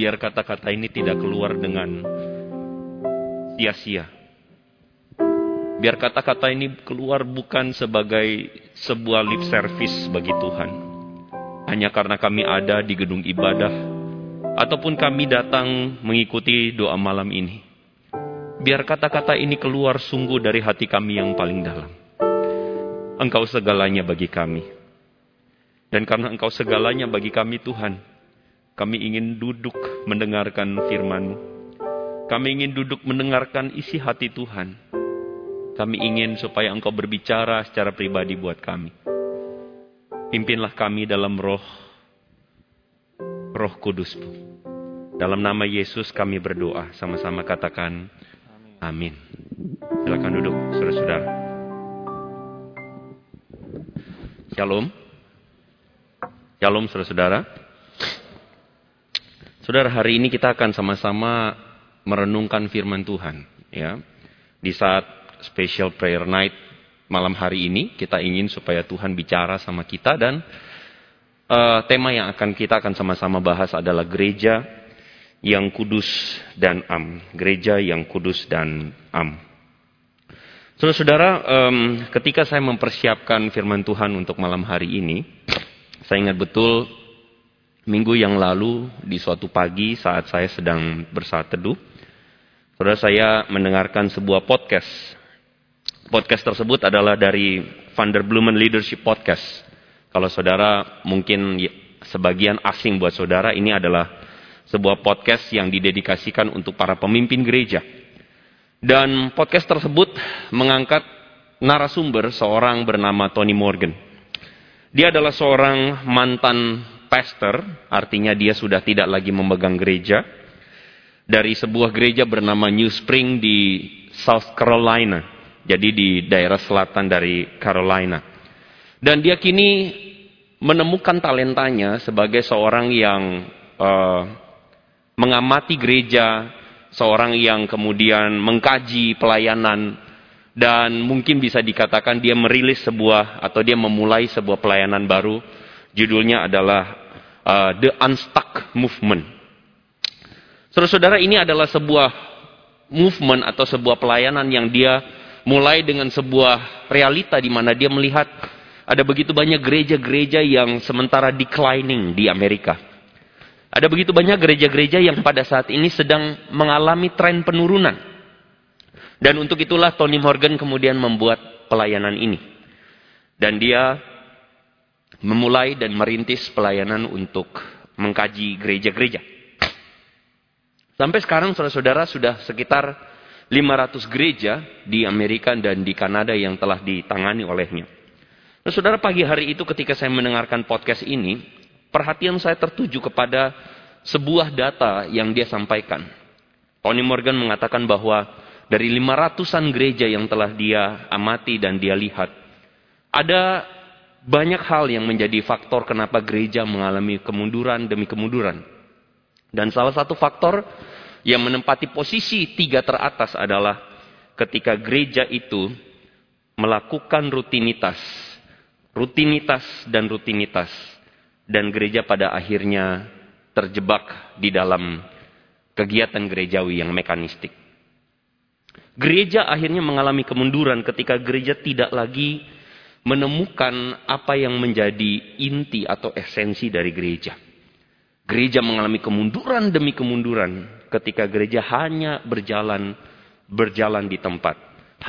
biar kata-kata ini tidak keluar dengan sia-sia. Biar kata-kata ini keluar bukan sebagai sebuah lip service bagi Tuhan. Hanya karena kami ada di gedung ibadah, ataupun kami datang mengikuti doa malam ini. Biar kata-kata ini keluar sungguh dari hati kami yang paling dalam. Engkau segalanya bagi kami. Dan karena Engkau segalanya bagi kami Tuhan, kami ingin duduk mendengarkan firman-Mu. Kami ingin duduk mendengarkan isi hati Tuhan. Kami ingin supaya Engkau berbicara secara pribadi buat kami. Pimpinlah kami dalam roh, roh kudus-Mu. Dalam nama Yesus kami berdoa. Sama-sama katakan, amin. Silakan duduk, saudara-saudara. Shalom. Shalom saudara-saudara. Saudara, hari ini kita akan sama-sama merenungkan firman Tuhan. Ya, Di saat special prayer night malam hari ini, kita ingin supaya Tuhan bicara sama kita dan uh, tema yang akan kita akan sama-sama bahas adalah gereja yang kudus dan am. Gereja yang kudus dan am. Saudara-saudara, um, ketika saya mempersiapkan firman Tuhan untuk malam hari ini, saya ingat betul minggu yang lalu di suatu pagi saat saya sedang bersaat teduh, saudara saya mendengarkan sebuah podcast. Podcast tersebut adalah dari Van der Blumen Leadership Podcast. Kalau saudara mungkin sebagian asing buat saudara, ini adalah sebuah podcast yang didedikasikan untuk para pemimpin gereja dan podcast tersebut mengangkat narasumber seorang bernama Tony Morgan. Dia adalah seorang mantan pastor, artinya dia sudah tidak lagi memegang gereja. Dari sebuah gereja bernama New Spring di South Carolina. Jadi di daerah selatan dari Carolina. Dan dia kini menemukan talentanya sebagai seorang yang uh, mengamati gereja, seorang yang kemudian mengkaji pelayanan dan mungkin bisa dikatakan dia merilis sebuah atau dia memulai sebuah pelayanan baru judulnya adalah uh, The Unstuck Movement. Saudara-saudara ini adalah sebuah movement atau sebuah pelayanan yang dia mulai dengan sebuah realita di mana dia melihat ada begitu banyak gereja-gereja yang sementara declining di Amerika. Ada begitu banyak gereja-gereja yang pada saat ini sedang mengalami tren penurunan. Dan untuk itulah Tony Morgan kemudian membuat pelayanan ini. Dan dia memulai dan merintis pelayanan untuk mengkaji gereja-gereja. Sampai sekarang saudara-saudara sudah sekitar 500 gereja di Amerika dan di Kanada yang telah ditangani olehnya. Nah, saudara pagi hari itu ketika saya mendengarkan podcast ini, perhatian saya tertuju kepada sebuah data yang dia sampaikan. Tony Morgan mengatakan bahwa dari 500-an gereja yang telah dia amati dan dia lihat, ada banyak hal yang menjadi faktor kenapa gereja mengalami kemunduran demi kemunduran. Dan salah satu faktor yang menempati posisi tiga teratas adalah ketika gereja itu melakukan rutinitas, rutinitas dan rutinitas dan gereja pada akhirnya terjebak di dalam kegiatan gerejawi yang mekanistik. Gereja akhirnya mengalami kemunduran ketika gereja tidak lagi menemukan apa yang menjadi inti atau esensi dari gereja. Gereja mengalami kemunduran demi kemunduran ketika gereja hanya berjalan berjalan di tempat,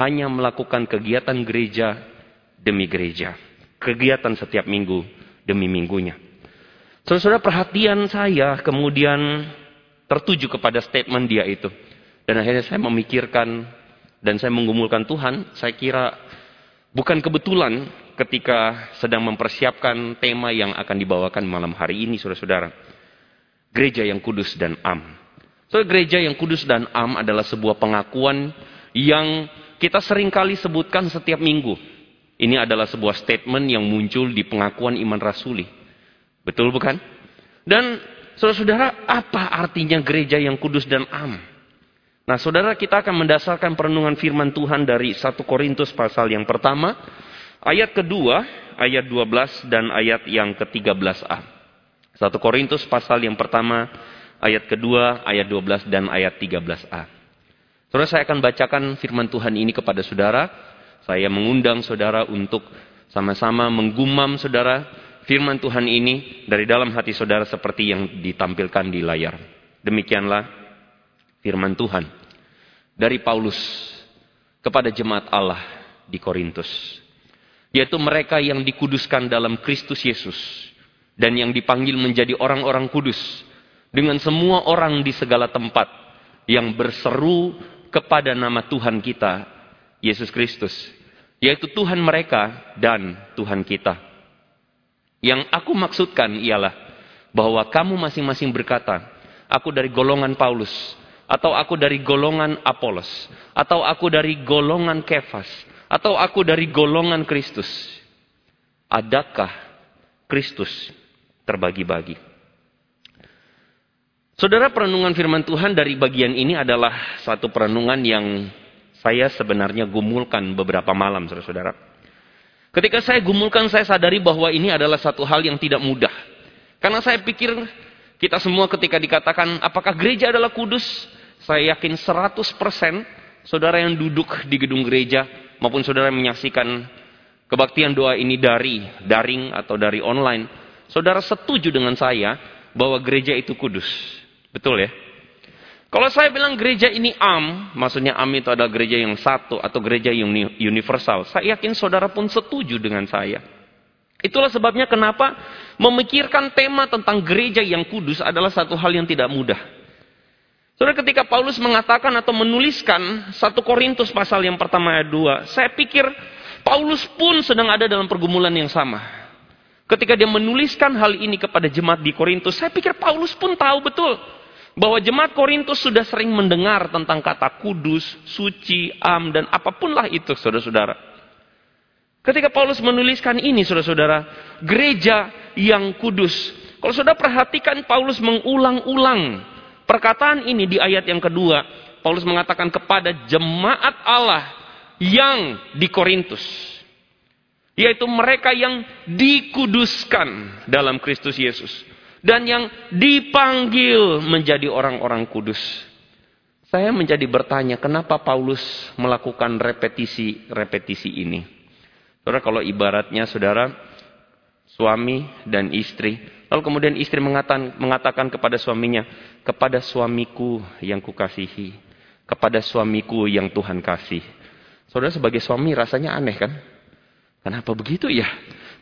hanya melakukan kegiatan gereja demi gereja, kegiatan setiap minggu demi minggunya. Saudara-saudara perhatian saya kemudian tertuju kepada statement dia itu. Dan akhirnya saya memikirkan dan saya menggumulkan Tuhan, saya kira bukan kebetulan ketika sedang mempersiapkan tema yang akan dibawakan malam hari ini saudara-saudara. Gereja yang kudus dan am. So, gereja yang kudus dan am adalah sebuah pengakuan yang kita sering kali sebutkan setiap minggu. Ini adalah sebuah statement yang muncul di pengakuan iman rasuli. Betul bukan? Dan saudara-saudara, apa artinya gereja yang kudus dan am? Nah, saudara kita akan mendasarkan perenungan firman Tuhan dari 1 Korintus pasal yang pertama, ayat kedua, ayat 12 dan ayat yang ke-13a. 1 Korintus pasal yang pertama, ayat kedua, ayat 12 dan ayat 13a. Saudara saya akan bacakan firman Tuhan ini kepada saudara. Saya mengundang saudara untuk sama-sama menggumam saudara firman Tuhan ini dari dalam hati saudara seperti yang ditampilkan di layar. Demikianlah firman Tuhan dari Paulus kepada jemaat Allah di Korintus. Yaitu mereka yang dikuduskan dalam Kristus Yesus. Dan yang dipanggil menjadi orang-orang kudus. Dengan semua orang di segala tempat. Yang berseru kepada nama Tuhan kita. Yesus Kristus. Yaitu Tuhan mereka dan Tuhan kita. Yang aku maksudkan ialah bahwa kamu masing-masing berkata, aku dari golongan Paulus, atau aku dari golongan Apolos, atau aku dari golongan Kefas, atau aku dari golongan Kristus. Adakah Kristus terbagi-bagi? Saudara perenungan firman Tuhan dari bagian ini adalah satu perenungan yang saya sebenarnya gumulkan beberapa malam, saudara-saudara. Ketika saya gumulkan, saya sadari bahwa ini adalah satu hal yang tidak mudah. Karena saya pikir kita semua ketika dikatakan apakah gereja adalah kudus, saya yakin 100% saudara yang duduk di gedung gereja maupun saudara yang menyaksikan kebaktian doa ini dari daring atau dari online, saudara setuju dengan saya bahwa gereja itu kudus. Betul ya? Kalau saya bilang gereja ini am, maksudnya am itu adalah gereja yang satu atau gereja yang universal. Saya yakin saudara pun setuju dengan saya. Itulah sebabnya kenapa memikirkan tema tentang gereja yang kudus adalah satu hal yang tidak mudah. Saudara ketika Paulus mengatakan atau menuliskan satu Korintus pasal yang pertama ayat 2, saya pikir Paulus pun sedang ada dalam pergumulan yang sama. Ketika dia menuliskan hal ini kepada jemaat di Korintus, saya pikir Paulus pun tahu betul bahwa jemaat Korintus sudah sering mendengar tentang kata kudus, suci, am, dan apa pun lah itu, saudara-saudara. Ketika Paulus menuliskan ini, saudara-saudara, gereja yang kudus. Kalau saudara perhatikan, Paulus mengulang-ulang Perkataan ini di ayat yang kedua, Paulus mengatakan kepada jemaat Allah yang di Korintus. Yaitu mereka yang dikuduskan dalam Kristus Yesus. Dan yang dipanggil menjadi orang-orang kudus. Saya menjadi bertanya, kenapa Paulus melakukan repetisi-repetisi ini? Saudara, kalau ibaratnya saudara, suami dan istri, Lalu kemudian istri mengatakan, mengatakan kepada suaminya, kepada suamiku yang kukasihi, kepada suamiku yang Tuhan kasih. Saudara sebagai suami rasanya aneh kan? Kenapa begitu ya?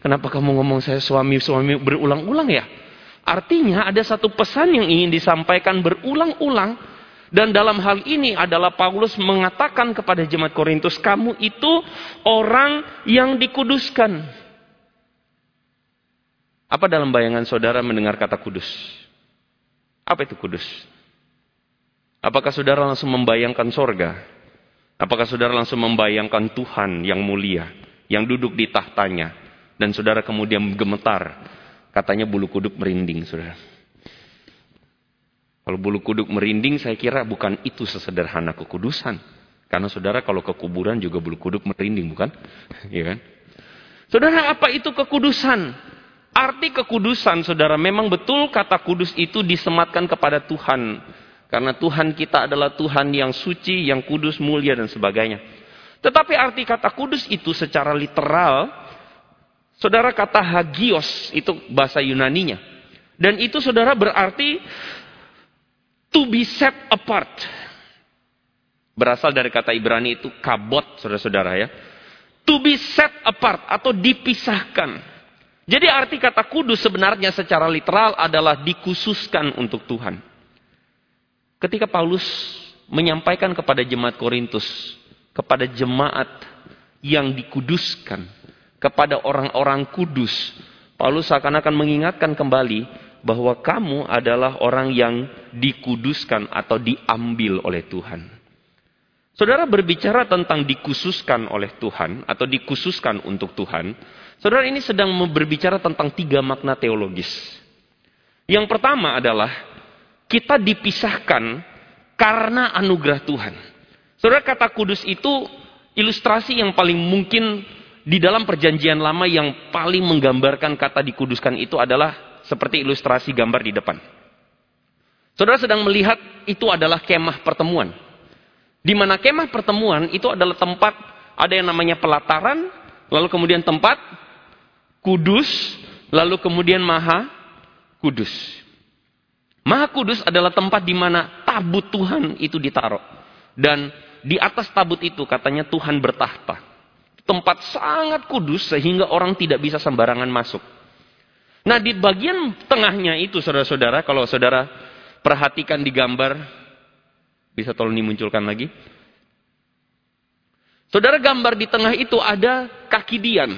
Kenapa kamu ngomong saya suami-suami berulang-ulang ya? Artinya ada satu pesan yang ingin disampaikan berulang-ulang. Dan dalam hal ini adalah Paulus mengatakan kepada jemaat Korintus, kamu itu orang yang dikuduskan. Apa dalam bayangan saudara mendengar kata kudus? Apa itu kudus? Apakah saudara langsung membayangkan sorga? Apakah saudara langsung membayangkan Tuhan yang mulia, yang duduk di tahtanya, dan saudara kemudian gemetar? Katanya bulu kuduk merinding, saudara. Kalau bulu kuduk merinding, saya kira bukan itu sesederhana kekudusan. Karena saudara kalau ke kuburan juga bulu kuduk merinding, bukan? Iya kan? Saudara, apa itu kekudusan? Arti kekudusan, saudara, memang betul kata kudus itu disematkan kepada Tuhan. Karena Tuhan kita adalah Tuhan yang suci, yang kudus, mulia, dan sebagainya. Tetapi arti kata kudus itu secara literal, saudara kata hagios, itu bahasa Yunaninya. Dan itu saudara berarti to be set apart. Berasal dari kata Ibrani itu kabot, saudara-saudara ya. To be set apart atau dipisahkan. Jadi arti kata kudus sebenarnya secara literal adalah dikhususkan untuk Tuhan. Ketika Paulus menyampaikan kepada jemaat Korintus, kepada jemaat yang dikuduskan, kepada orang-orang kudus, Paulus seakan-akan mengingatkan kembali bahwa kamu adalah orang yang dikuduskan atau diambil oleh Tuhan. Saudara berbicara tentang dikhususkan oleh Tuhan atau dikhususkan untuk Tuhan, Saudara ini sedang berbicara tentang tiga makna teologis. Yang pertama adalah kita dipisahkan karena anugerah Tuhan. Saudara kata kudus itu ilustrasi yang paling mungkin di dalam perjanjian lama yang paling menggambarkan kata dikuduskan itu adalah seperti ilustrasi gambar di depan. Saudara sedang melihat itu adalah kemah pertemuan. Di mana kemah pertemuan itu adalah tempat ada yang namanya pelataran, lalu kemudian tempat kudus, lalu kemudian maha kudus. Maha kudus adalah tempat di mana tabut Tuhan itu ditaruh. Dan di atas tabut itu katanya Tuhan bertahta. Tempat sangat kudus sehingga orang tidak bisa sembarangan masuk. Nah di bagian tengahnya itu saudara-saudara, kalau saudara perhatikan di gambar, bisa tolong dimunculkan lagi. Saudara gambar di tengah itu ada kaki dian,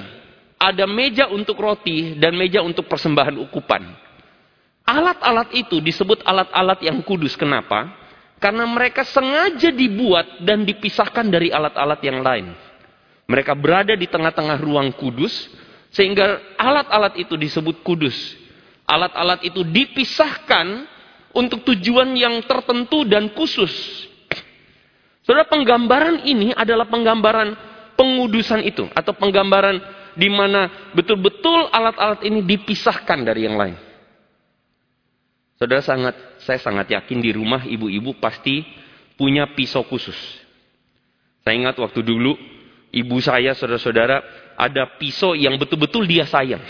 ada meja untuk roti dan meja untuk persembahan ukupan. Alat-alat itu disebut alat-alat yang kudus. Kenapa? Karena mereka sengaja dibuat dan dipisahkan dari alat-alat yang lain. Mereka berada di tengah-tengah ruang kudus, sehingga alat-alat itu disebut kudus. Alat-alat itu dipisahkan untuk tujuan yang tertentu dan khusus. Saudara, penggambaran ini adalah penggambaran pengudusan itu atau penggambaran di mana betul-betul alat-alat ini dipisahkan dari yang lain. Saudara sangat saya sangat yakin di rumah ibu-ibu pasti punya pisau khusus. Saya ingat waktu dulu ibu saya saudara-saudara ada pisau yang betul-betul dia sayang.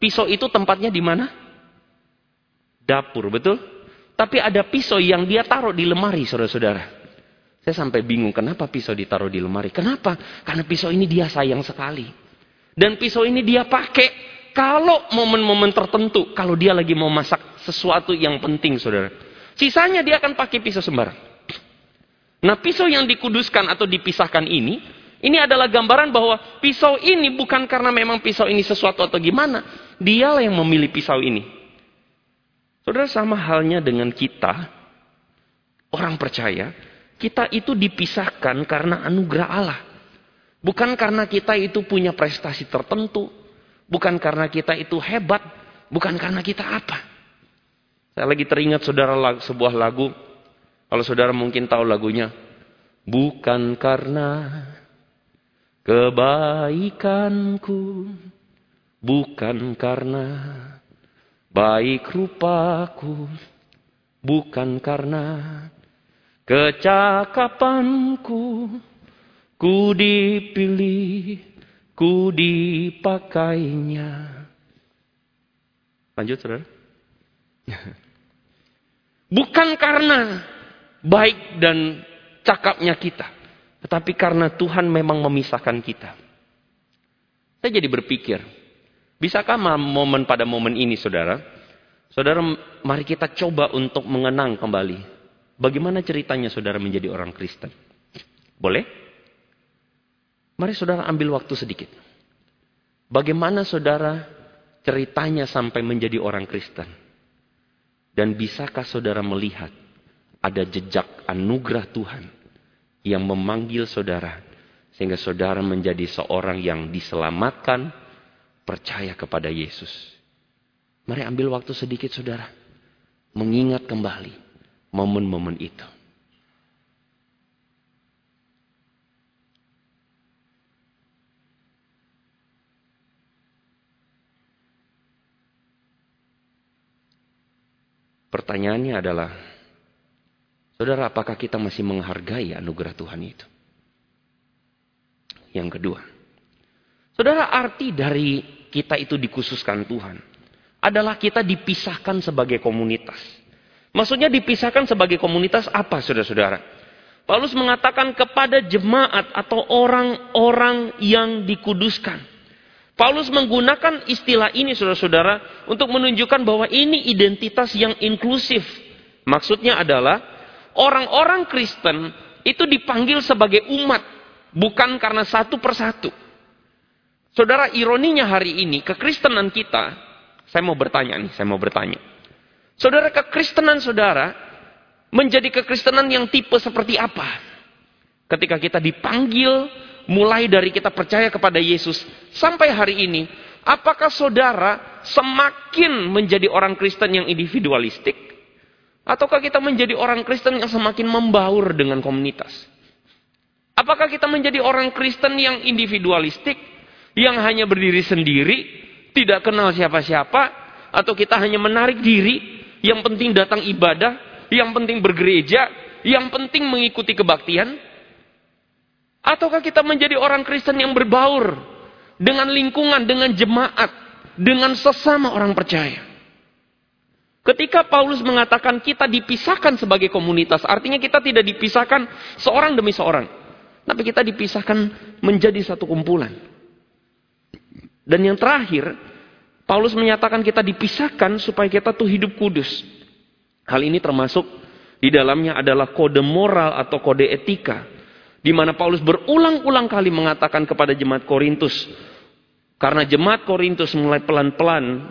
Pisau itu tempatnya di mana? Dapur, betul? Tapi ada pisau yang dia taruh di lemari saudara-saudara. Saya sampai bingung kenapa pisau ditaruh di lemari. Kenapa? Karena pisau ini dia sayang sekali. Dan pisau ini dia pakai kalau momen-momen tertentu. Kalau dia lagi mau masak sesuatu yang penting saudara. Sisanya dia akan pakai pisau sembarang. Nah pisau yang dikuduskan atau dipisahkan ini. Ini adalah gambaran bahwa pisau ini bukan karena memang pisau ini sesuatu atau gimana. Dialah yang memilih pisau ini. Saudara sama halnya dengan kita. Orang percaya kita itu dipisahkan karena anugerah Allah. Bukan karena kita itu punya prestasi tertentu. Bukan karena kita itu hebat. Bukan karena kita apa. Saya lagi teringat saudara sebuah lagu. Kalau saudara mungkin tahu lagunya. Bukan karena kebaikanku. Bukan karena baik rupaku. Bukan karena Kecakapanku, ku dipilih, ku dipakainya. Lanjut, saudara. Bukan karena baik dan cakapnya kita. Tetapi karena Tuhan memang memisahkan kita. Saya jadi berpikir, bisakah momen pada momen ini saudara? Saudara, mari kita coba untuk mengenang kembali Bagaimana ceritanya saudara menjadi orang Kristen? Boleh? Mari saudara ambil waktu sedikit. Bagaimana saudara ceritanya sampai menjadi orang Kristen? Dan bisakah saudara melihat ada jejak anugerah Tuhan yang memanggil saudara sehingga saudara menjadi seorang yang diselamatkan percaya kepada Yesus. Mari ambil waktu sedikit saudara mengingat kembali momen-momen itu. Pertanyaannya adalah, saudara, apakah kita masih menghargai anugerah Tuhan itu? Yang kedua, saudara, arti dari kita itu dikhususkan Tuhan adalah kita dipisahkan sebagai komunitas. Maksudnya dipisahkan sebagai komunitas apa saudara-saudara? Paulus mengatakan kepada jemaat atau orang-orang yang dikuduskan. Paulus menggunakan istilah ini saudara-saudara untuk menunjukkan bahwa ini identitas yang inklusif. Maksudnya adalah orang-orang Kristen itu dipanggil sebagai umat, bukan karena satu persatu. Saudara, ironinya hari ini kekristenan kita, saya mau bertanya nih, saya mau bertanya. Saudara, kekristenan saudara menjadi kekristenan yang tipe seperti apa? Ketika kita dipanggil, mulai dari kita percaya kepada Yesus sampai hari ini, apakah saudara semakin menjadi orang Kristen yang individualistik? Ataukah kita menjadi orang Kristen yang semakin membaur dengan komunitas? Apakah kita menjadi orang Kristen yang individualistik, yang hanya berdiri sendiri, tidak kenal siapa-siapa, atau kita hanya menarik diri, yang penting datang ibadah, yang penting bergereja, yang penting mengikuti kebaktian? Ataukah kita menjadi orang Kristen yang berbaur dengan lingkungan, dengan jemaat, dengan sesama orang percaya? Ketika Paulus mengatakan kita dipisahkan sebagai komunitas, artinya kita tidak dipisahkan seorang demi seorang. Tapi kita dipisahkan menjadi satu kumpulan. Dan yang terakhir, Paulus menyatakan kita dipisahkan supaya kita tuh hidup kudus. Hal ini termasuk di dalamnya adalah kode moral atau kode etika. Di mana Paulus berulang-ulang kali mengatakan kepada jemaat Korintus. Karena jemaat Korintus mulai pelan-pelan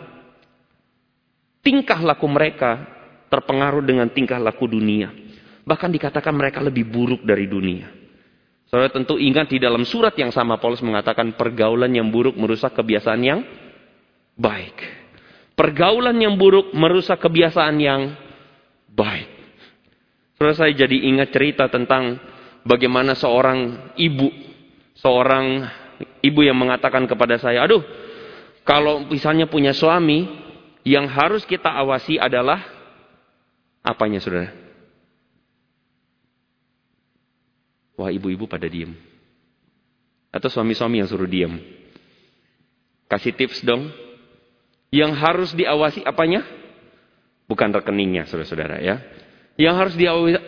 tingkah laku mereka terpengaruh dengan tingkah laku dunia. Bahkan dikatakan mereka lebih buruk dari dunia. Saudara tentu ingat di dalam surat yang sama Paulus mengatakan pergaulan yang buruk merusak kebiasaan yang baik. Pergaulan yang buruk merusak kebiasaan yang baik. Terus saya jadi ingat cerita tentang bagaimana seorang ibu, seorang ibu yang mengatakan kepada saya, aduh, kalau misalnya punya suami, yang harus kita awasi adalah apanya saudara? Wah ibu-ibu pada diem. Atau suami-suami yang suruh diem. Kasih tips dong. Yang harus diawasi apanya? Bukan rekeningnya, saudara-saudara ya. Yang harus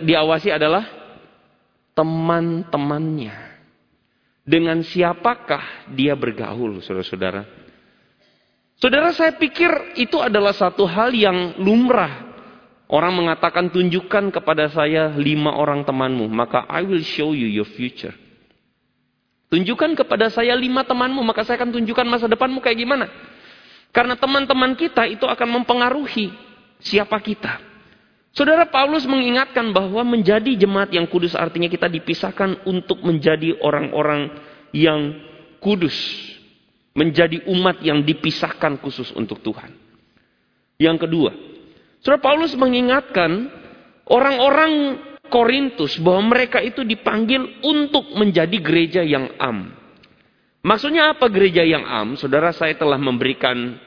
diawasi adalah teman-temannya. Dengan siapakah dia bergaul, saudara-saudara? Saudara, saya pikir itu adalah satu hal yang lumrah. Orang mengatakan tunjukkan kepada saya lima orang temanmu, maka I will show you your future. Tunjukkan kepada saya lima temanmu, maka saya akan tunjukkan masa depanmu kayak gimana. Karena teman-teman kita itu akan mempengaruhi siapa kita. Saudara Paulus mengingatkan bahwa menjadi jemaat yang kudus artinya kita dipisahkan untuk menjadi orang-orang yang kudus. Menjadi umat yang dipisahkan khusus untuk Tuhan. Yang kedua, Saudara Paulus mengingatkan orang-orang Korintus bahwa mereka itu dipanggil untuk menjadi gereja yang am. Maksudnya apa gereja yang am? Saudara saya telah memberikan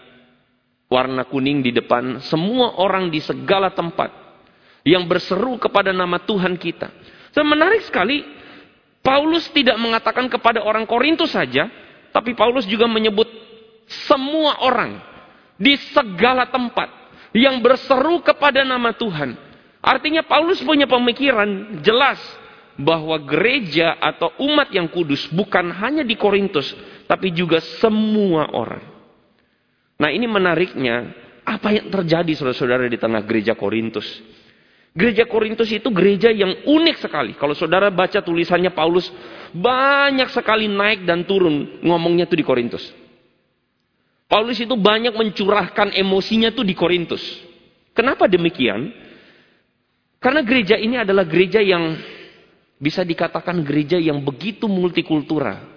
warna kuning di depan semua orang di segala tempat yang berseru kepada nama Tuhan kita. So, menarik sekali, Paulus tidak mengatakan kepada orang Korintus saja, tapi Paulus juga menyebut semua orang di segala tempat yang berseru kepada nama Tuhan. Artinya Paulus punya pemikiran jelas bahwa gereja atau umat yang kudus bukan hanya di Korintus, tapi juga semua orang. Nah ini menariknya, apa yang terjadi saudara-saudara di tengah gereja Korintus? Gereja Korintus itu gereja yang unik sekali. Kalau saudara baca tulisannya Paulus, banyak sekali naik dan turun ngomongnya tuh di Korintus. Paulus itu banyak mencurahkan emosinya tuh di Korintus. Kenapa demikian? Karena gereja ini adalah gereja yang bisa dikatakan gereja yang begitu multikultural.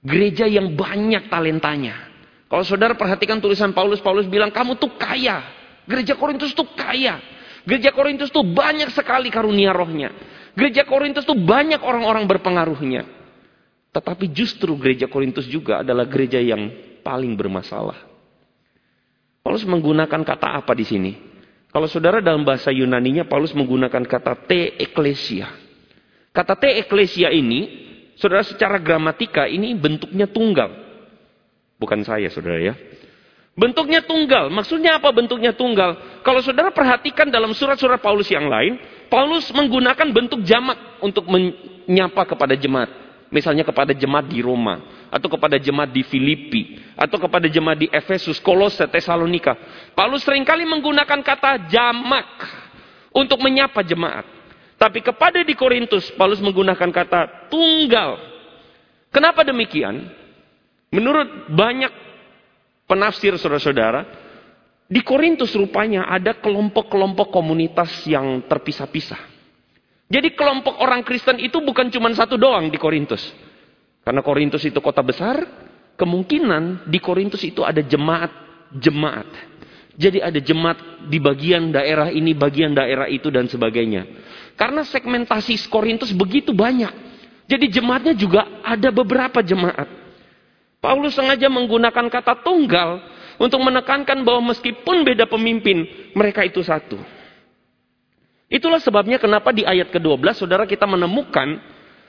Gereja yang banyak talentanya. Kalau saudara perhatikan tulisan Paulus, Paulus bilang kamu tuh kaya. Gereja Korintus tuh kaya. Gereja Korintus tuh banyak sekali karunia rohnya. Gereja Korintus tuh banyak orang-orang berpengaruhnya. Tetapi justru gereja Korintus juga adalah gereja yang paling bermasalah. Paulus menggunakan kata apa di sini? Kalau saudara dalam bahasa Yunaninya Paulus menggunakan kata te eklesia. Kata te eklesia ini, saudara secara gramatika ini bentuknya tunggal. Bukan saya saudara ya. Bentuknya tunggal. Maksudnya apa bentuknya tunggal? Kalau saudara perhatikan dalam surat-surat Paulus yang lain, Paulus menggunakan bentuk jamak untuk menyapa kepada jemaat. Misalnya kepada jemaat di Roma, atau kepada jemaat di Filipi, atau kepada jemaat di Efesus, Kolose, Tesalonika. Paulus sering kali menggunakan kata jamak untuk menyapa jemaat. Tapi kepada di Korintus, Paulus menggunakan kata tunggal. Kenapa demikian? Menurut banyak penafsir saudara-saudara, di Korintus rupanya ada kelompok-kelompok komunitas yang terpisah-pisah. Jadi kelompok orang Kristen itu bukan cuma satu doang di Korintus. Karena Korintus itu kota besar, kemungkinan di Korintus itu ada jemaat-jemaat. Jadi ada jemaat di bagian daerah ini, bagian daerah itu dan sebagainya. Karena segmentasi Korintus begitu banyak. Jadi jemaatnya juga ada beberapa jemaat. Paulus sengaja menggunakan kata tunggal untuk menekankan bahwa meskipun beda pemimpin, mereka itu satu. Itulah sebabnya kenapa di ayat ke-12 saudara kita menemukan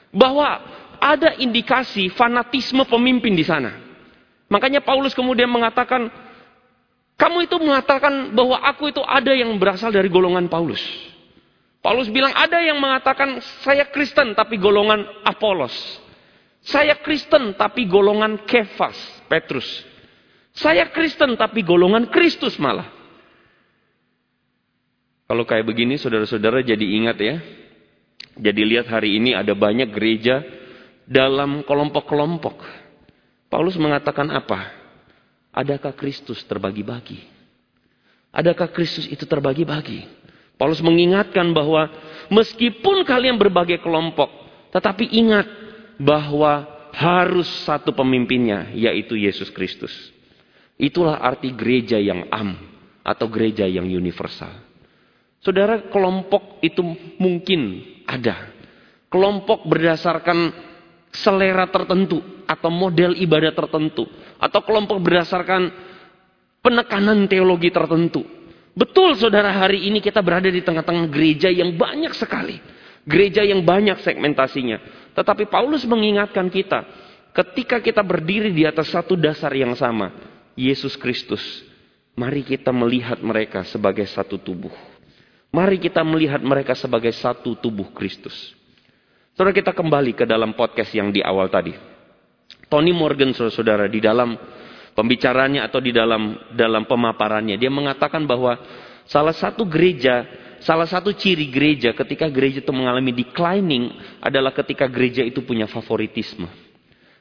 bahwa ada indikasi fanatisme pemimpin di sana. Makanya Paulus kemudian mengatakan, kamu itu mengatakan bahwa aku itu ada yang berasal dari golongan Paulus. Paulus bilang ada yang mengatakan saya Kristen tapi golongan Apolos. Saya Kristen tapi golongan Kefas, Petrus. Saya Kristen tapi golongan Kristus malah. Kalau kayak begini saudara-saudara jadi ingat ya. Jadi lihat hari ini ada banyak gereja dalam kelompok-kelompok. Paulus mengatakan apa? Adakah Kristus terbagi-bagi? Adakah Kristus itu terbagi-bagi? Paulus mengingatkan bahwa meskipun kalian berbagai kelompok, tetapi ingat bahwa harus satu pemimpinnya, yaitu Yesus Kristus. Itulah arti gereja yang am atau gereja yang universal. Saudara, kelompok itu mungkin ada. Kelompok berdasarkan selera tertentu atau model ibadah tertentu atau kelompok berdasarkan penekanan teologi tertentu. Betul saudara hari ini kita berada di tengah-tengah gereja yang banyak sekali. Gereja yang banyak segmentasinya. Tetapi Paulus mengingatkan kita, ketika kita berdiri di atas satu dasar yang sama, Yesus Kristus, mari kita melihat mereka sebagai satu tubuh. Mari kita melihat mereka sebagai satu tubuh Kristus. Saudara kita kembali ke dalam podcast yang di awal tadi. Tony Morgan saudara-saudara di dalam pembicaranya atau di dalam dalam pemaparannya dia mengatakan bahwa salah satu gereja, salah satu ciri gereja ketika gereja itu mengalami declining adalah ketika gereja itu punya favoritisme.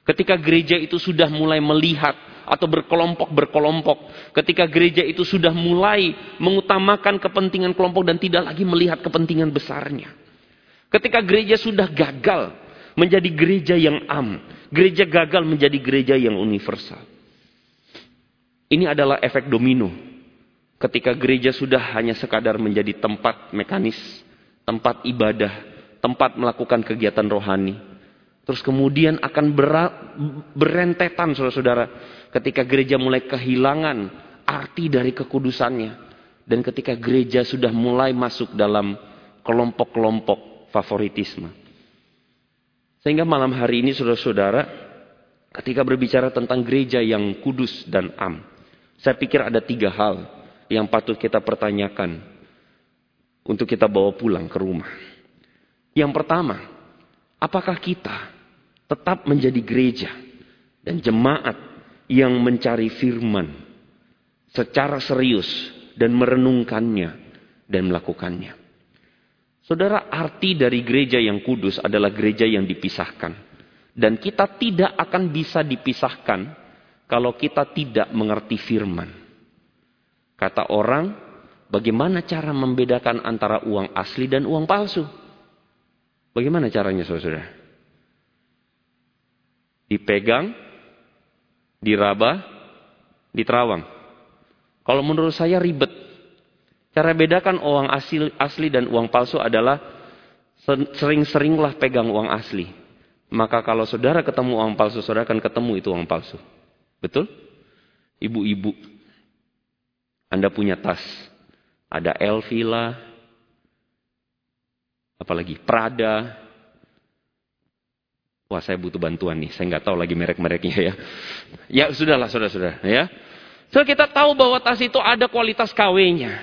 Ketika gereja itu sudah mulai melihat atau berkelompok-berkelompok. Ketika gereja itu sudah mulai mengutamakan kepentingan kelompok dan tidak lagi melihat kepentingan besarnya. Ketika gereja sudah gagal menjadi gereja yang am, gereja gagal menjadi gereja yang universal. Ini adalah efek domino. Ketika gereja sudah hanya sekadar menjadi tempat mekanis, tempat ibadah, tempat melakukan kegiatan rohani. Terus kemudian akan berentetan saudara-saudara ketika gereja mulai kehilangan arti dari kekudusannya. Dan ketika gereja sudah mulai masuk dalam kelompok-kelompok favoritisme. Sehingga malam hari ini saudara-saudara, ketika berbicara tentang gereja yang kudus dan am, saya pikir ada tiga hal yang patut kita pertanyakan untuk kita bawa pulang ke rumah. Yang pertama, apakah kita tetap menjadi gereja dan jemaat yang mencari firman secara serius dan merenungkannya dan melakukannya. Saudara, arti dari gereja yang kudus adalah gereja yang dipisahkan. Dan kita tidak akan bisa dipisahkan kalau kita tidak mengerti firman. Kata orang, bagaimana cara membedakan antara uang asli dan uang palsu? Bagaimana caranya saudara? Dipegang, diraba, di Terawang. Kalau menurut saya ribet. Cara bedakan uang asli, asli dan uang palsu adalah sering-seringlah pegang uang asli. Maka kalau saudara ketemu uang palsu, saudara akan ketemu itu uang palsu. Betul? Ibu-ibu, Anda punya tas. Ada Elvila, apalagi Prada, Wah saya butuh bantuan nih, saya nggak tahu lagi merek-mereknya ya. Ya sudahlah, sudah-sudah ya. So kita tahu bahwa tas itu ada kualitas KW-nya.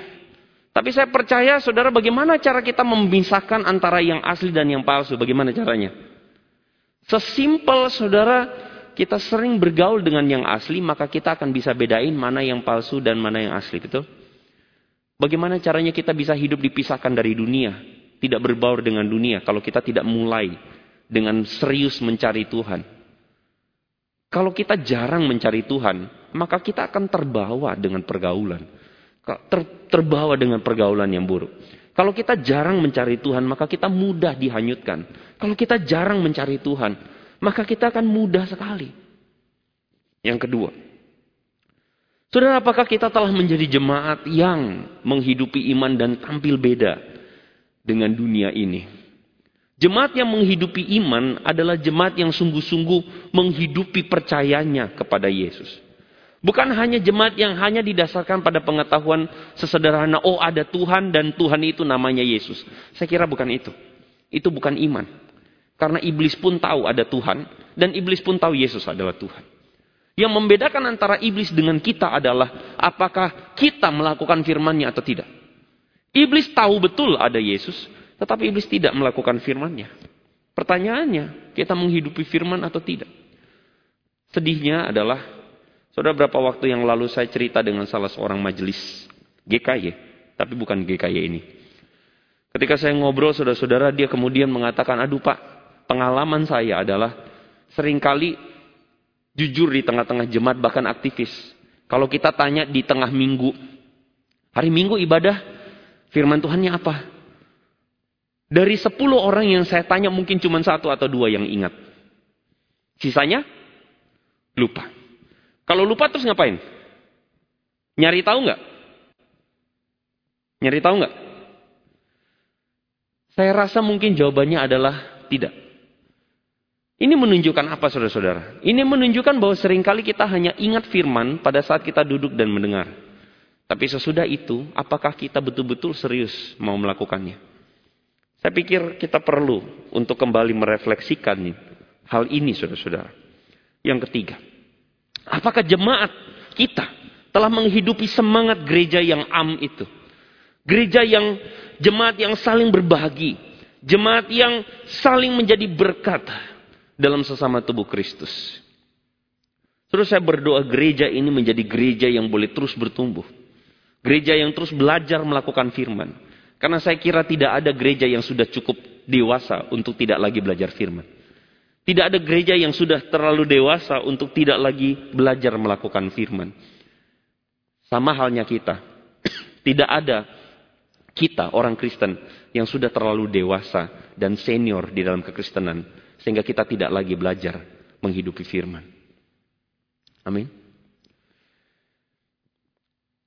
Tapi saya percaya saudara bagaimana cara kita memisahkan antara yang asli dan yang palsu, bagaimana caranya? Sesimpel saudara kita sering bergaul dengan yang asli, maka kita akan bisa bedain mana yang palsu dan mana yang asli, betul? Bagaimana caranya kita bisa hidup dipisahkan dari dunia, tidak berbaur dengan dunia kalau kita tidak mulai dengan serius mencari Tuhan. Kalau kita jarang mencari Tuhan, maka kita akan terbawa dengan pergaulan. Ter, terbawa dengan pergaulan yang buruk. Kalau kita jarang mencari Tuhan, maka kita mudah dihanyutkan. Kalau kita jarang mencari Tuhan, maka kita akan mudah sekali. Yang kedua, Saudara, apakah kita telah menjadi jemaat yang menghidupi iman dan tampil beda dengan dunia ini? Jemaat yang menghidupi iman adalah jemaat yang sungguh-sungguh menghidupi percayanya kepada Yesus. Bukan hanya jemaat yang hanya didasarkan pada pengetahuan sesederhana, oh ada Tuhan dan Tuhan itu namanya Yesus. Saya kira bukan itu. Itu bukan iman. Karena iblis pun tahu ada Tuhan dan iblis pun tahu Yesus adalah Tuhan. Yang membedakan antara iblis dengan kita adalah apakah kita melakukan firman-Nya atau tidak. Iblis tahu betul ada Yesus, tetapi iblis tidak melakukan firman-Nya. Pertanyaannya, kita menghidupi firman atau tidak? Sedihnya adalah Saudara berapa waktu yang lalu saya cerita dengan salah seorang majelis GKY, tapi bukan GKY ini. Ketika saya ngobrol saudara-saudara, dia kemudian mengatakan, aduh pak, pengalaman saya adalah sering kali jujur di tengah-tengah jemaat bahkan aktivis. Kalau kita tanya di tengah minggu, hari minggu ibadah, firman Tuhannya apa? Dari 10 orang yang saya tanya mungkin cuma satu atau dua yang ingat. Sisanya lupa. Kalau lupa terus ngapain? Nyari tahu nggak? Nyari tahu nggak? Saya rasa mungkin jawabannya adalah tidak. Ini menunjukkan apa saudara-saudara? Ini menunjukkan bahwa sering kali kita hanya ingat firman pada saat kita duduk dan mendengar. Tapi sesudah itu, apakah kita betul-betul serius mau melakukannya? Saya pikir kita perlu untuk kembali merefleksikan hal ini saudara-saudara. Yang ketiga, Apakah jemaat kita telah menghidupi semangat gereja yang am itu? Gereja yang jemaat yang saling berbagi, jemaat yang saling menjadi berkat dalam sesama tubuh Kristus. Terus saya berdoa gereja ini menjadi gereja yang boleh terus bertumbuh. Gereja yang terus belajar melakukan firman. Karena saya kira tidak ada gereja yang sudah cukup dewasa untuk tidak lagi belajar firman. Tidak ada gereja yang sudah terlalu dewasa untuk tidak lagi belajar melakukan firman. Sama halnya kita. Tidak ada kita orang Kristen yang sudah terlalu dewasa dan senior di dalam kekristenan. Sehingga kita tidak lagi belajar menghidupi firman. Amin.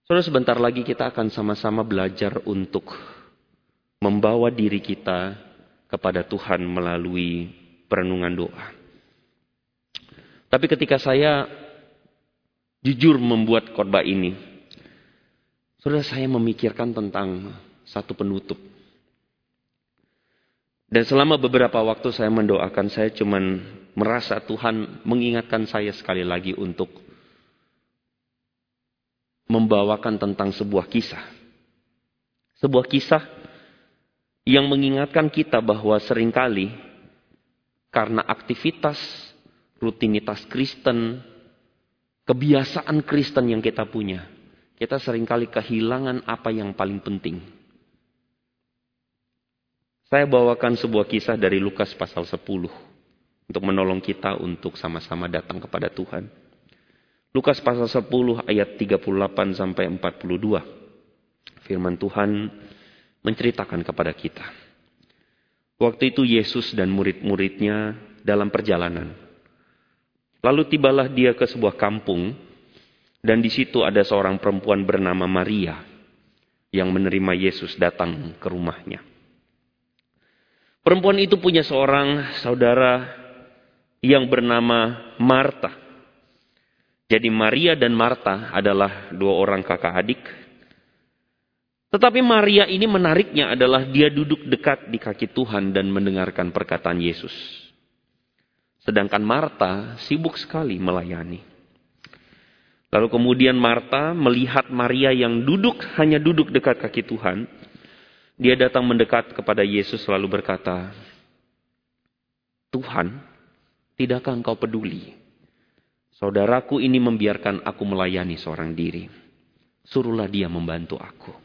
Saudara sebentar lagi kita akan sama-sama belajar untuk membawa diri kita kepada Tuhan melalui perenungan doa. Tapi ketika saya jujur membuat khotbah ini, saudara saya memikirkan tentang satu penutup. Dan selama beberapa waktu saya mendoakan, saya cuman merasa Tuhan mengingatkan saya sekali lagi untuk membawakan tentang sebuah kisah. Sebuah kisah yang mengingatkan kita bahwa sering kali karena aktivitas, rutinitas Kristen, kebiasaan Kristen yang kita punya, kita sering kali kehilangan apa yang paling penting. Saya bawakan sebuah kisah dari Lukas pasal 10 untuk menolong kita untuk sama-sama datang kepada Tuhan. Lukas pasal 10 ayat 38 sampai 42. Firman Tuhan menceritakan kepada kita. Waktu itu Yesus dan murid-muridnya dalam perjalanan. Lalu tibalah dia ke sebuah kampung dan di situ ada seorang perempuan bernama Maria yang menerima Yesus datang ke rumahnya. Perempuan itu punya seorang saudara yang bernama Marta. Jadi Maria dan Marta adalah dua orang kakak adik tetapi Maria ini menariknya adalah dia duduk dekat di kaki Tuhan dan mendengarkan perkataan Yesus. Sedangkan Marta sibuk sekali melayani. Lalu kemudian Marta melihat Maria yang duduk hanya duduk dekat kaki Tuhan. Dia datang mendekat kepada Yesus lalu berkata, Tuhan, tidakkah engkau peduli? Saudaraku ini membiarkan aku melayani seorang diri. Suruhlah dia membantu aku.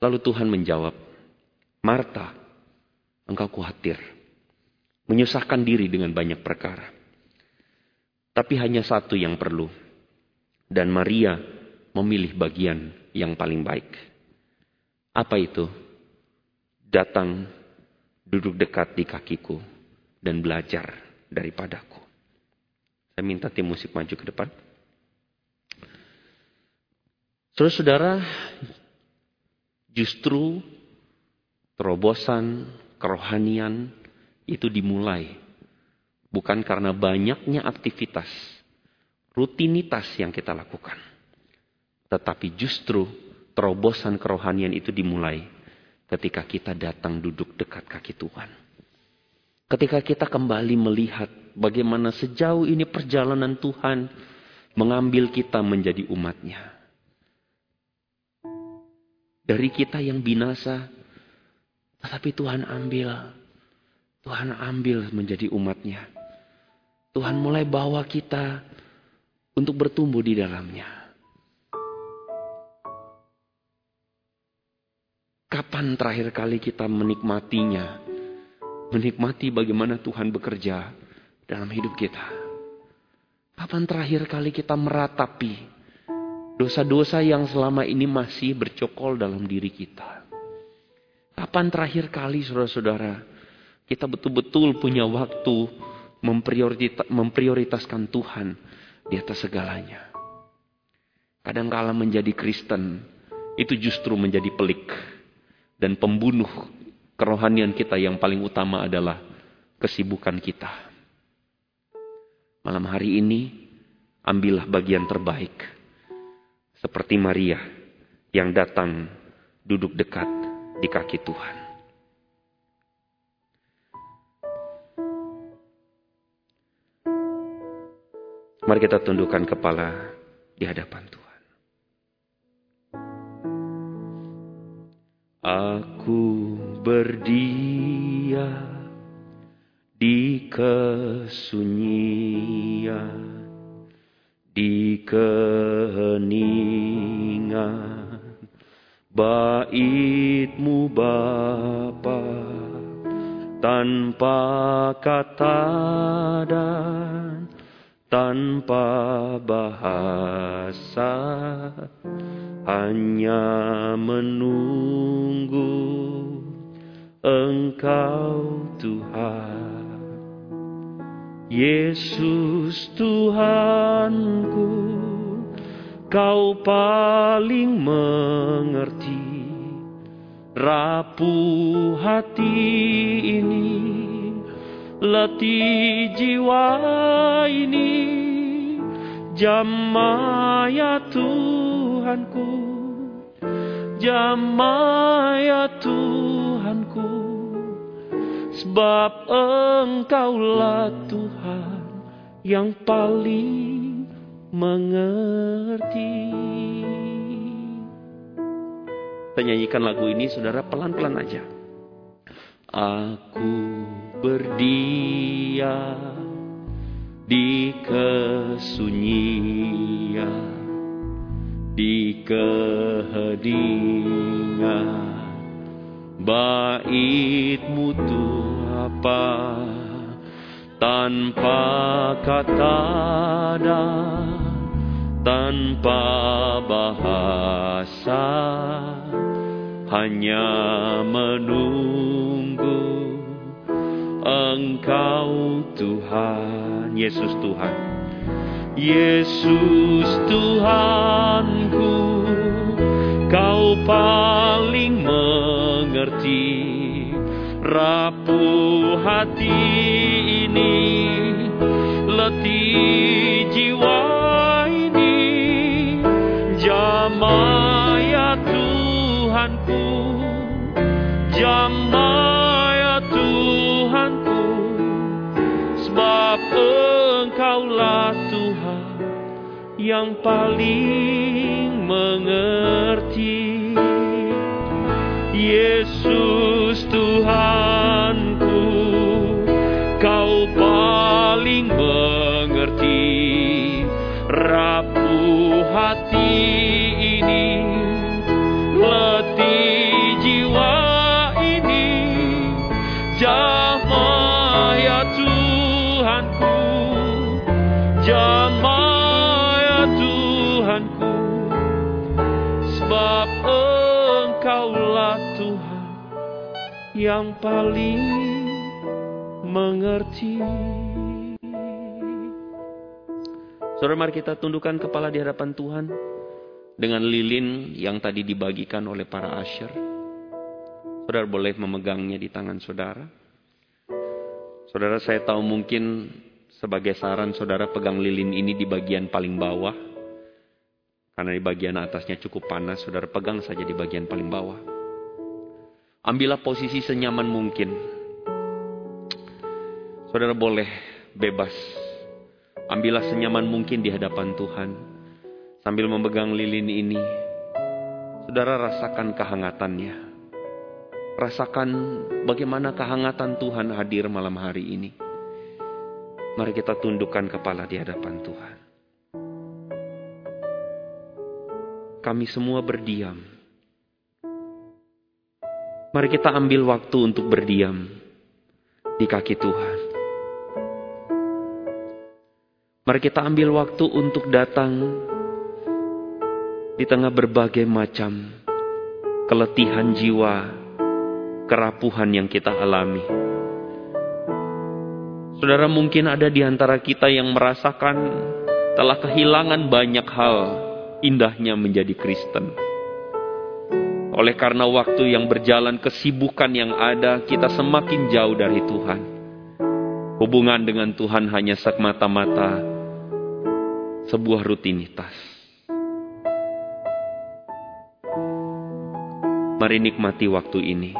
Lalu Tuhan menjawab, Marta, engkau khawatir, menyusahkan diri dengan banyak perkara. Tapi hanya satu yang perlu. Dan Maria memilih bagian yang paling baik. Apa itu? Datang, duduk dekat di kakiku, dan belajar daripadaku. Saya minta tim musik maju ke depan. Saudara-saudara, Justru terobosan kerohanian itu dimulai Bukan karena banyaknya aktivitas, rutinitas yang kita lakukan. Tetapi justru terobosan kerohanian itu dimulai ketika kita datang duduk dekat kaki Tuhan. Ketika kita kembali melihat bagaimana sejauh ini perjalanan Tuhan mengambil kita menjadi umatnya. Dari kita yang binasa, tetapi Tuhan ambil. Tuhan ambil menjadi umatnya. Tuhan mulai bawa kita untuk bertumbuh di dalamnya. Kapan terakhir kali kita menikmatinya? Menikmati bagaimana Tuhan bekerja dalam hidup kita. Kapan terakhir kali kita meratapi dosa-dosa yang selama ini masih bercokol dalam diri kita? Kapan terakhir kali saudara-saudara kita betul-betul punya waktu memprioritaskan Tuhan di atas segalanya. Kadangkala menjadi Kristen itu justru menjadi pelik dan pembunuh kerohanian kita yang paling utama adalah kesibukan kita. Malam hari ini ambillah bagian terbaik seperti Maria yang datang duduk dekat di kaki Tuhan. Mari kita tundukkan kepala di hadapan Tuhan. Aku berdiam di kesunyian, di keheningan. Baitmu Bapa tanpa kata dan tanpa bahasa hanya menunggu Engkau Tuhan. Yesus Tuhanku Kau paling mengerti rapuh hati ini, letih jiwa ini, jamaya Tuhanku, jamaya Tuhanku, sebab Engkaulah Tuhan yang paling mengerti. Kita nyanyikan lagu ini saudara pelan-pelan aja. Aku berdiam di kesunyian, di keheningan, baitmu apa? Tanpa kata dan tanpa bahasa hanya menunggu Engkau Tuhan Yesus Tuhan. Yesus Tuhanku Kau paling mengerti rapuh hati ini letih jiwa Jamaya Yang paling mengerti Yesus yang paling mengerti. Saudara mari kita tundukkan kepala di hadapan Tuhan dengan lilin yang tadi dibagikan oleh para asyir. Saudara boleh memegangnya di tangan saudara. Saudara saya tahu mungkin sebagai saran saudara pegang lilin ini di bagian paling bawah. Karena di bagian atasnya cukup panas, saudara pegang saja di bagian paling bawah. Ambillah posisi senyaman mungkin. Saudara boleh bebas. Ambillah senyaman mungkin di hadapan Tuhan. Sambil memegang lilin ini, saudara rasakan kehangatannya. Rasakan bagaimana kehangatan Tuhan hadir malam hari ini. Mari kita tundukkan kepala di hadapan Tuhan. Kami semua berdiam. Mari kita ambil waktu untuk berdiam di kaki Tuhan. Mari kita ambil waktu untuk datang di tengah berbagai macam keletihan jiwa, kerapuhan yang kita alami. Saudara mungkin ada di antara kita yang merasakan telah kehilangan banyak hal indahnya menjadi Kristen. Oleh karena waktu yang berjalan, kesibukan yang ada, kita semakin jauh dari Tuhan. Hubungan dengan Tuhan hanya semata-mata sebuah rutinitas. Mari nikmati waktu ini.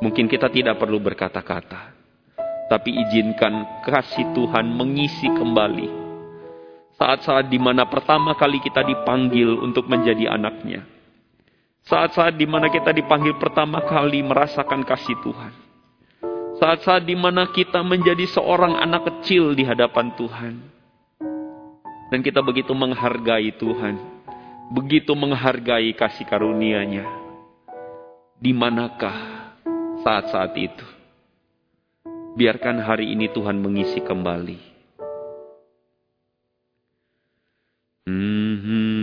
Mungkin kita tidak perlu berkata-kata, tapi izinkan kasih Tuhan mengisi kembali saat-saat di mana pertama kali kita dipanggil untuk menjadi anaknya. Saat-saat di mana kita dipanggil pertama kali merasakan kasih Tuhan. Saat-saat di mana kita menjadi seorang anak kecil di hadapan Tuhan. Dan kita begitu menghargai Tuhan. Begitu menghargai kasih karunia-Nya. Di manakah saat-saat itu. Biarkan hari ini Tuhan mengisi kembali. katakan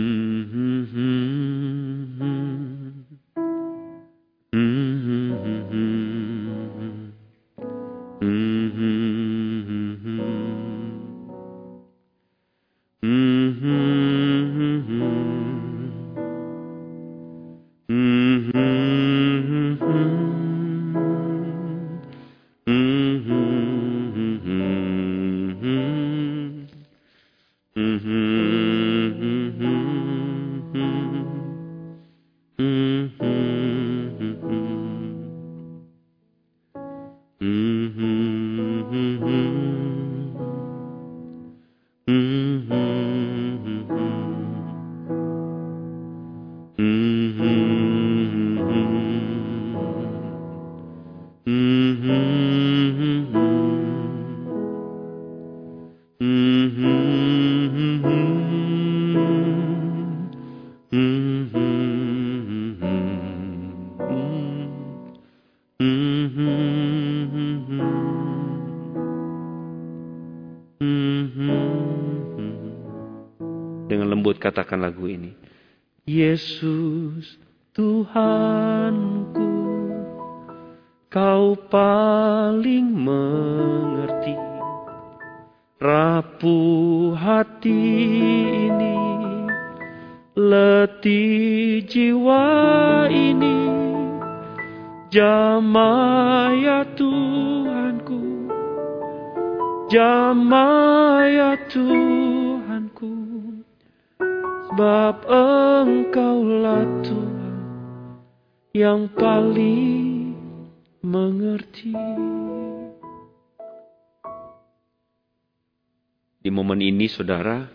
momen ini saudara,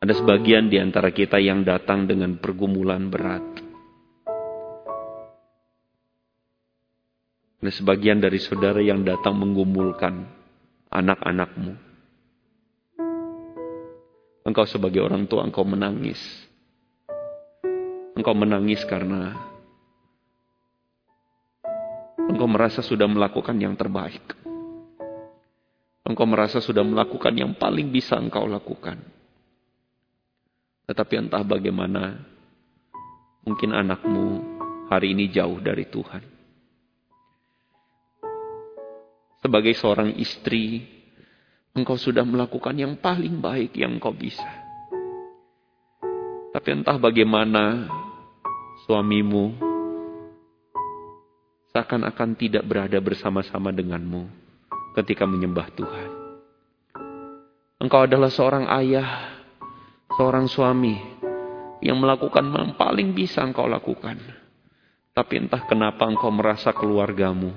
ada sebagian di antara kita yang datang dengan pergumulan berat. Ada sebagian dari saudara yang datang menggumulkan anak-anakmu Engkau sebagai orang tua, engkau menangis. Engkau menangis karena engkau merasa sudah melakukan yang terbaik. Engkau merasa sudah melakukan yang paling bisa engkau lakukan. Tetapi entah bagaimana, mungkin anakmu hari ini jauh dari Tuhan. Sebagai seorang istri, Engkau sudah melakukan yang paling baik yang engkau bisa. Tapi entah bagaimana suamimu seakan-akan tidak berada bersama-sama denganmu ketika menyembah Tuhan. Engkau adalah seorang ayah, seorang suami yang melakukan yang paling bisa engkau lakukan. Tapi entah kenapa engkau merasa keluargamu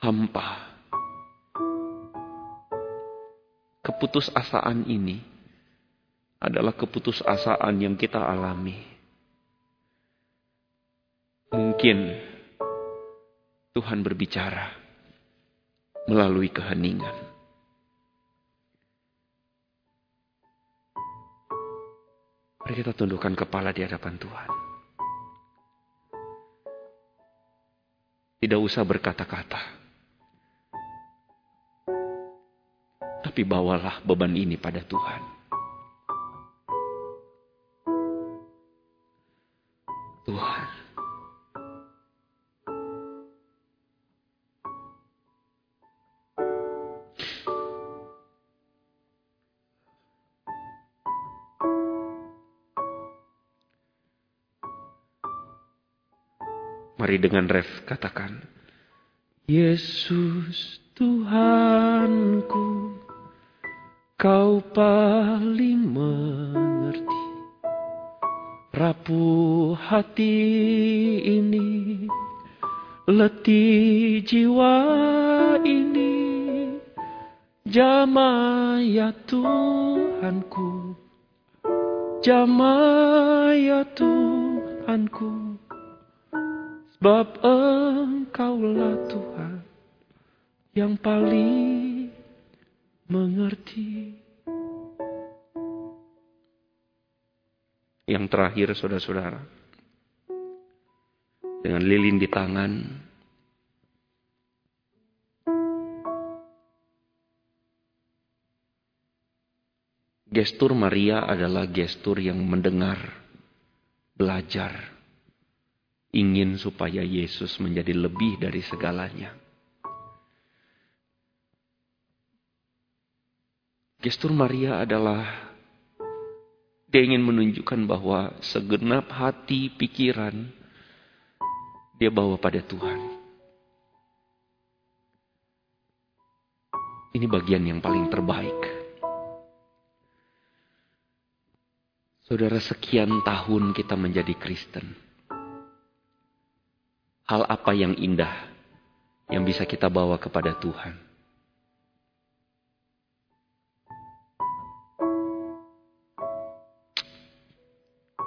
hampa. Keputusasaan ini adalah keputusasaan yang kita alami. Mungkin Tuhan berbicara melalui keheningan. Mari kita tundukkan kepala di hadapan Tuhan. Tidak usah berkata-kata. Tapi bawalah beban ini pada Tuhan. Dengan ref katakan. Yesus Tuhanku, kau paling mengerti. Rapuh hati ini, letih terakhir saudara-saudara. Dengan lilin di tangan. Gestur Maria adalah gestur yang mendengar, belajar, ingin supaya Yesus menjadi lebih dari segalanya. Gestur Maria adalah dia ingin menunjukkan bahwa segenap hati, pikiran dia bawa pada Tuhan. Ini bagian yang paling terbaik. Saudara, sekian tahun kita menjadi Kristen hal apa yang indah yang bisa kita bawa kepada Tuhan.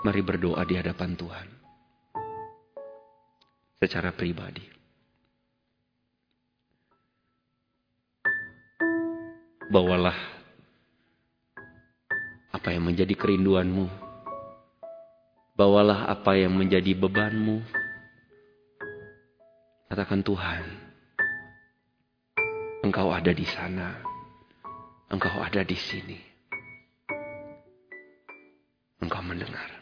Mari berdoa di hadapan Tuhan secara pribadi. Bawalah apa yang menjadi kerinduanmu. Bawalah apa yang menjadi bebanmu Katakan Tuhan, Engkau ada di sana. Engkau ada di sini. Engkau mendengar.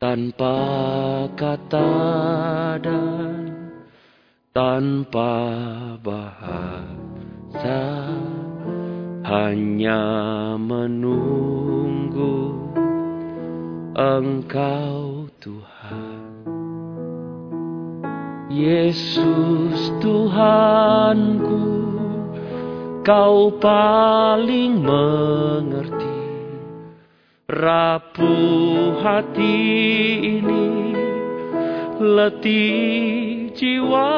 Tanpa kata dan tanpa bahasa, hanya menunggu Engkau Tuhan. Yesus Tuhanku, Kau paling mengerti rapuh hati ini, letih jiwa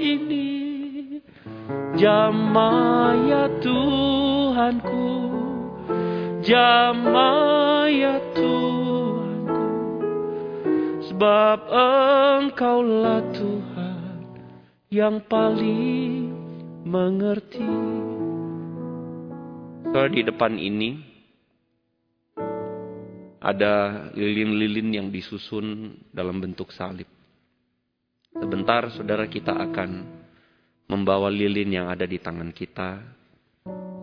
ini, jamaya Tuhanku, jamaya Tuhanku, sebab Engkaulah Tuhan yang paling mengerti. Kalau di depan ini, ada lilin-lilin yang disusun dalam bentuk salib. Sebentar saudara kita akan membawa lilin yang ada di tangan kita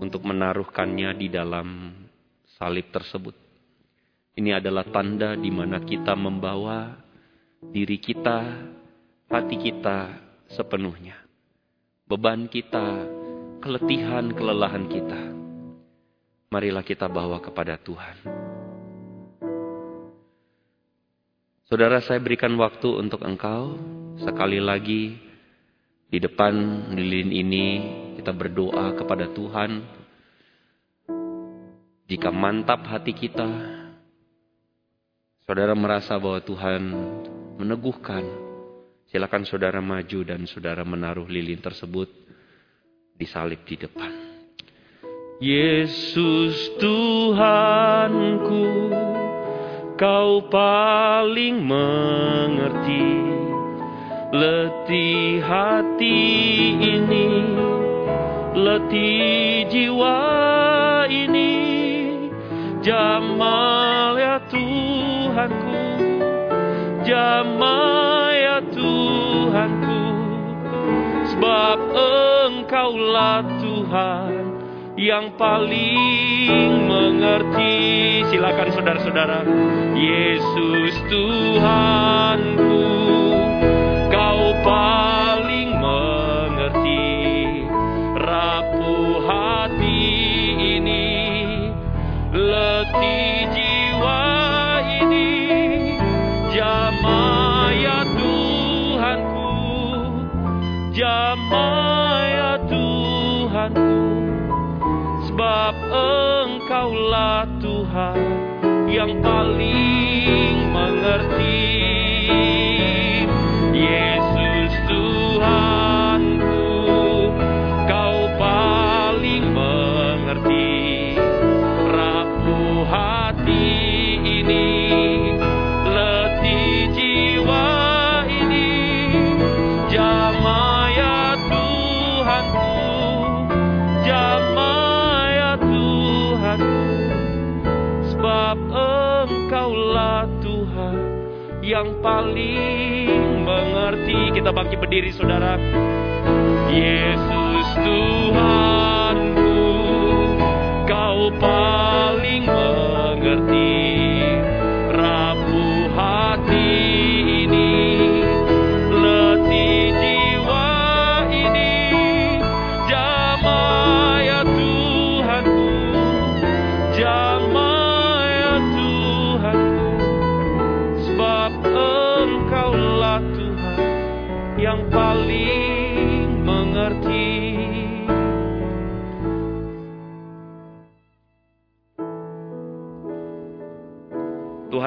untuk menaruhkannya di dalam salib tersebut. Ini adalah tanda di mana kita membawa diri kita, hati kita sepenuhnya. Beban kita, keletihan, kelelahan kita. Marilah kita bawa kepada Tuhan. Saudara, saya berikan waktu untuk engkau sekali lagi di depan lilin ini kita berdoa kepada Tuhan. Jika mantap hati kita, saudara merasa bahwa Tuhan meneguhkan, silakan saudara maju dan saudara menaruh lilin tersebut di salib di depan. Yesus Tuhanku, Kau paling mengerti letih hati ini, letih jiwa ini, jamal ya Tuhanku, jamal ya Tuhanku, sebab Engkaulah Tuhan yang paling mengerti. Silakan saudara-saudara, Yesus Tuhanku, sebab Engkaulah Tuhan yang paling mengerti. Kita bangkit berdiri saudara. Yesus Tuhanku, Kau paling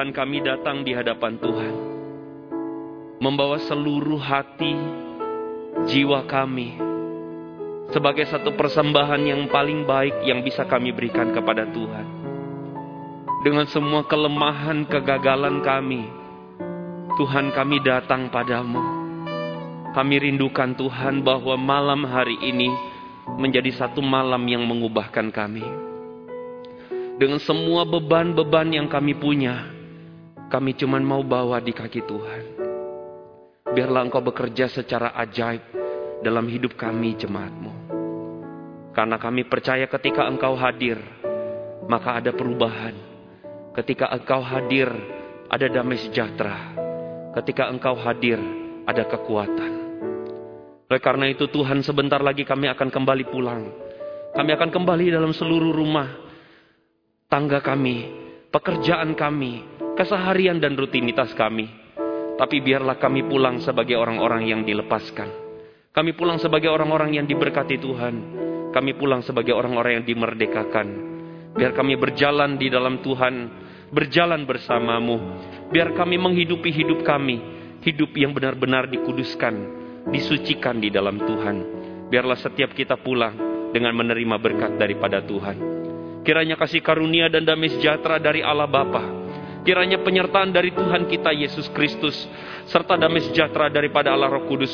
Tuhan kami datang di hadapan Tuhan. Membawa seluruh hati, jiwa kami. Sebagai satu persembahan yang paling baik yang bisa kami berikan kepada Tuhan. Dengan semua kelemahan, kegagalan kami. Tuhan kami datang padamu. Kami rindukan Tuhan bahwa malam hari ini menjadi satu malam yang mengubahkan kami dengan semua beban-beban yang kami punya, kami cuma mau bawa di kaki Tuhan. Biarlah Engkau bekerja secara ajaib dalam hidup kami jemaatmu. Karena kami percaya ketika Engkau hadir, maka ada perubahan. Ketika Engkau hadir, ada damai sejahtera. Ketika Engkau hadir, ada kekuatan. Oleh karena itu Tuhan sebentar lagi kami akan kembali pulang. Kami akan kembali dalam seluruh rumah tangga kami, pekerjaan kami, keseharian dan rutinitas kami. Tapi biarlah kami pulang sebagai orang-orang yang dilepaskan. Kami pulang sebagai orang-orang yang diberkati Tuhan. Kami pulang sebagai orang-orang yang dimerdekakan. Biar kami berjalan di dalam Tuhan, berjalan bersamamu. Biar kami menghidupi hidup kami, hidup yang benar-benar dikuduskan, disucikan di dalam Tuhan. Biarlah setiap kita pulang dengan menerima berkat daripada Tuhan. Kiranya kasih karunia dan damai sejahtera dari Allah Bapa. Kiranya penyertaan dari Tuhan kita Yesus Kristus serta damai sejahtera daripada Allah Roh Kudus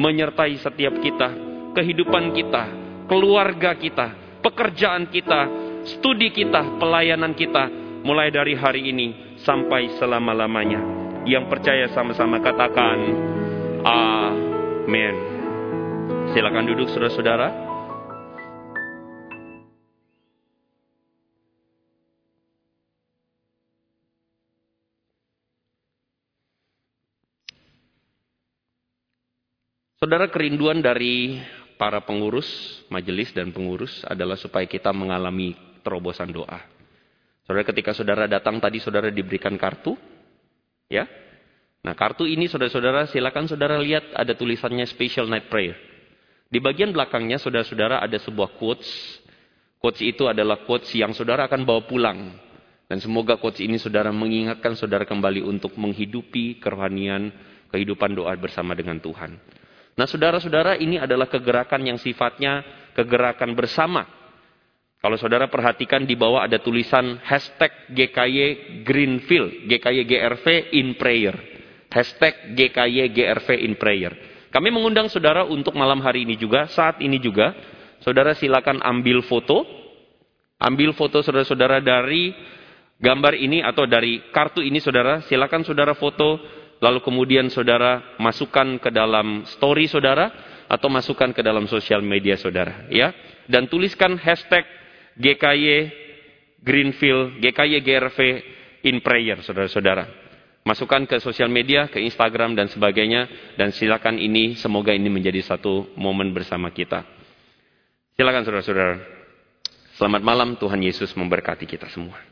menyertai setiap kita, kehidupan kita, keluarga kita, pekerjaan kita, studi kita, pelayanan kita, mulai dari hari ini sampai selama-lamanya. Yang percaya sama-sama katakan amin. Silakan duduk saudara-saudara. Saudara kerinduan dari para pengurus, majelis dan pengurus adalah supaya kita mengalami terobosan doa. Saudara ketika saudara datang tadi saudara diberikan kartu, ya. Nah kartu ini saudara-saudara silakan saudara lihat ada tulisannya Special Night Prayer. Di bagian belakangnya saudara-saudara ada sebuah quotes. Quotes itu adalah quotes yang saudara akan bawa pulang. Dan semoga quotes ini saudara mengingatkan saudara kembali untuk menghidupi kerohanian kehidupan doa bersama dengan Tuhan. Nah saudara-saudara ini adalah kegerakan yang sifatnya kegerakan bersama. Kalau saudara perhatikan di bawah ada tulisan hashtag GKY Greenfield, GKY GRV in prayer. Hashtag GKY GRV in prayer. Kami mengundang saudara untuk malam hari ini juga, saat ini juga. Saudara silakan ambil foto. Ambil foto saudara-saudara dari gambar ini atau dari kartu ini saudara. Silakan saudara foto lalu kemudian saudara masukkan ke dalam story saudara atau masukkan ke dalam sosial media saudara ya. Dan tuliskan hashtag GKY Greenfield GKY GRV in prayer saudara-saudara. Masukkan ke sosial media ke Instagram dan sebagainya dan silakan ini semoga ini menjadi satu momen bersama kita. Silakan saudara-saudara. Selamat malam Tuhan Yesus memberkati kita semua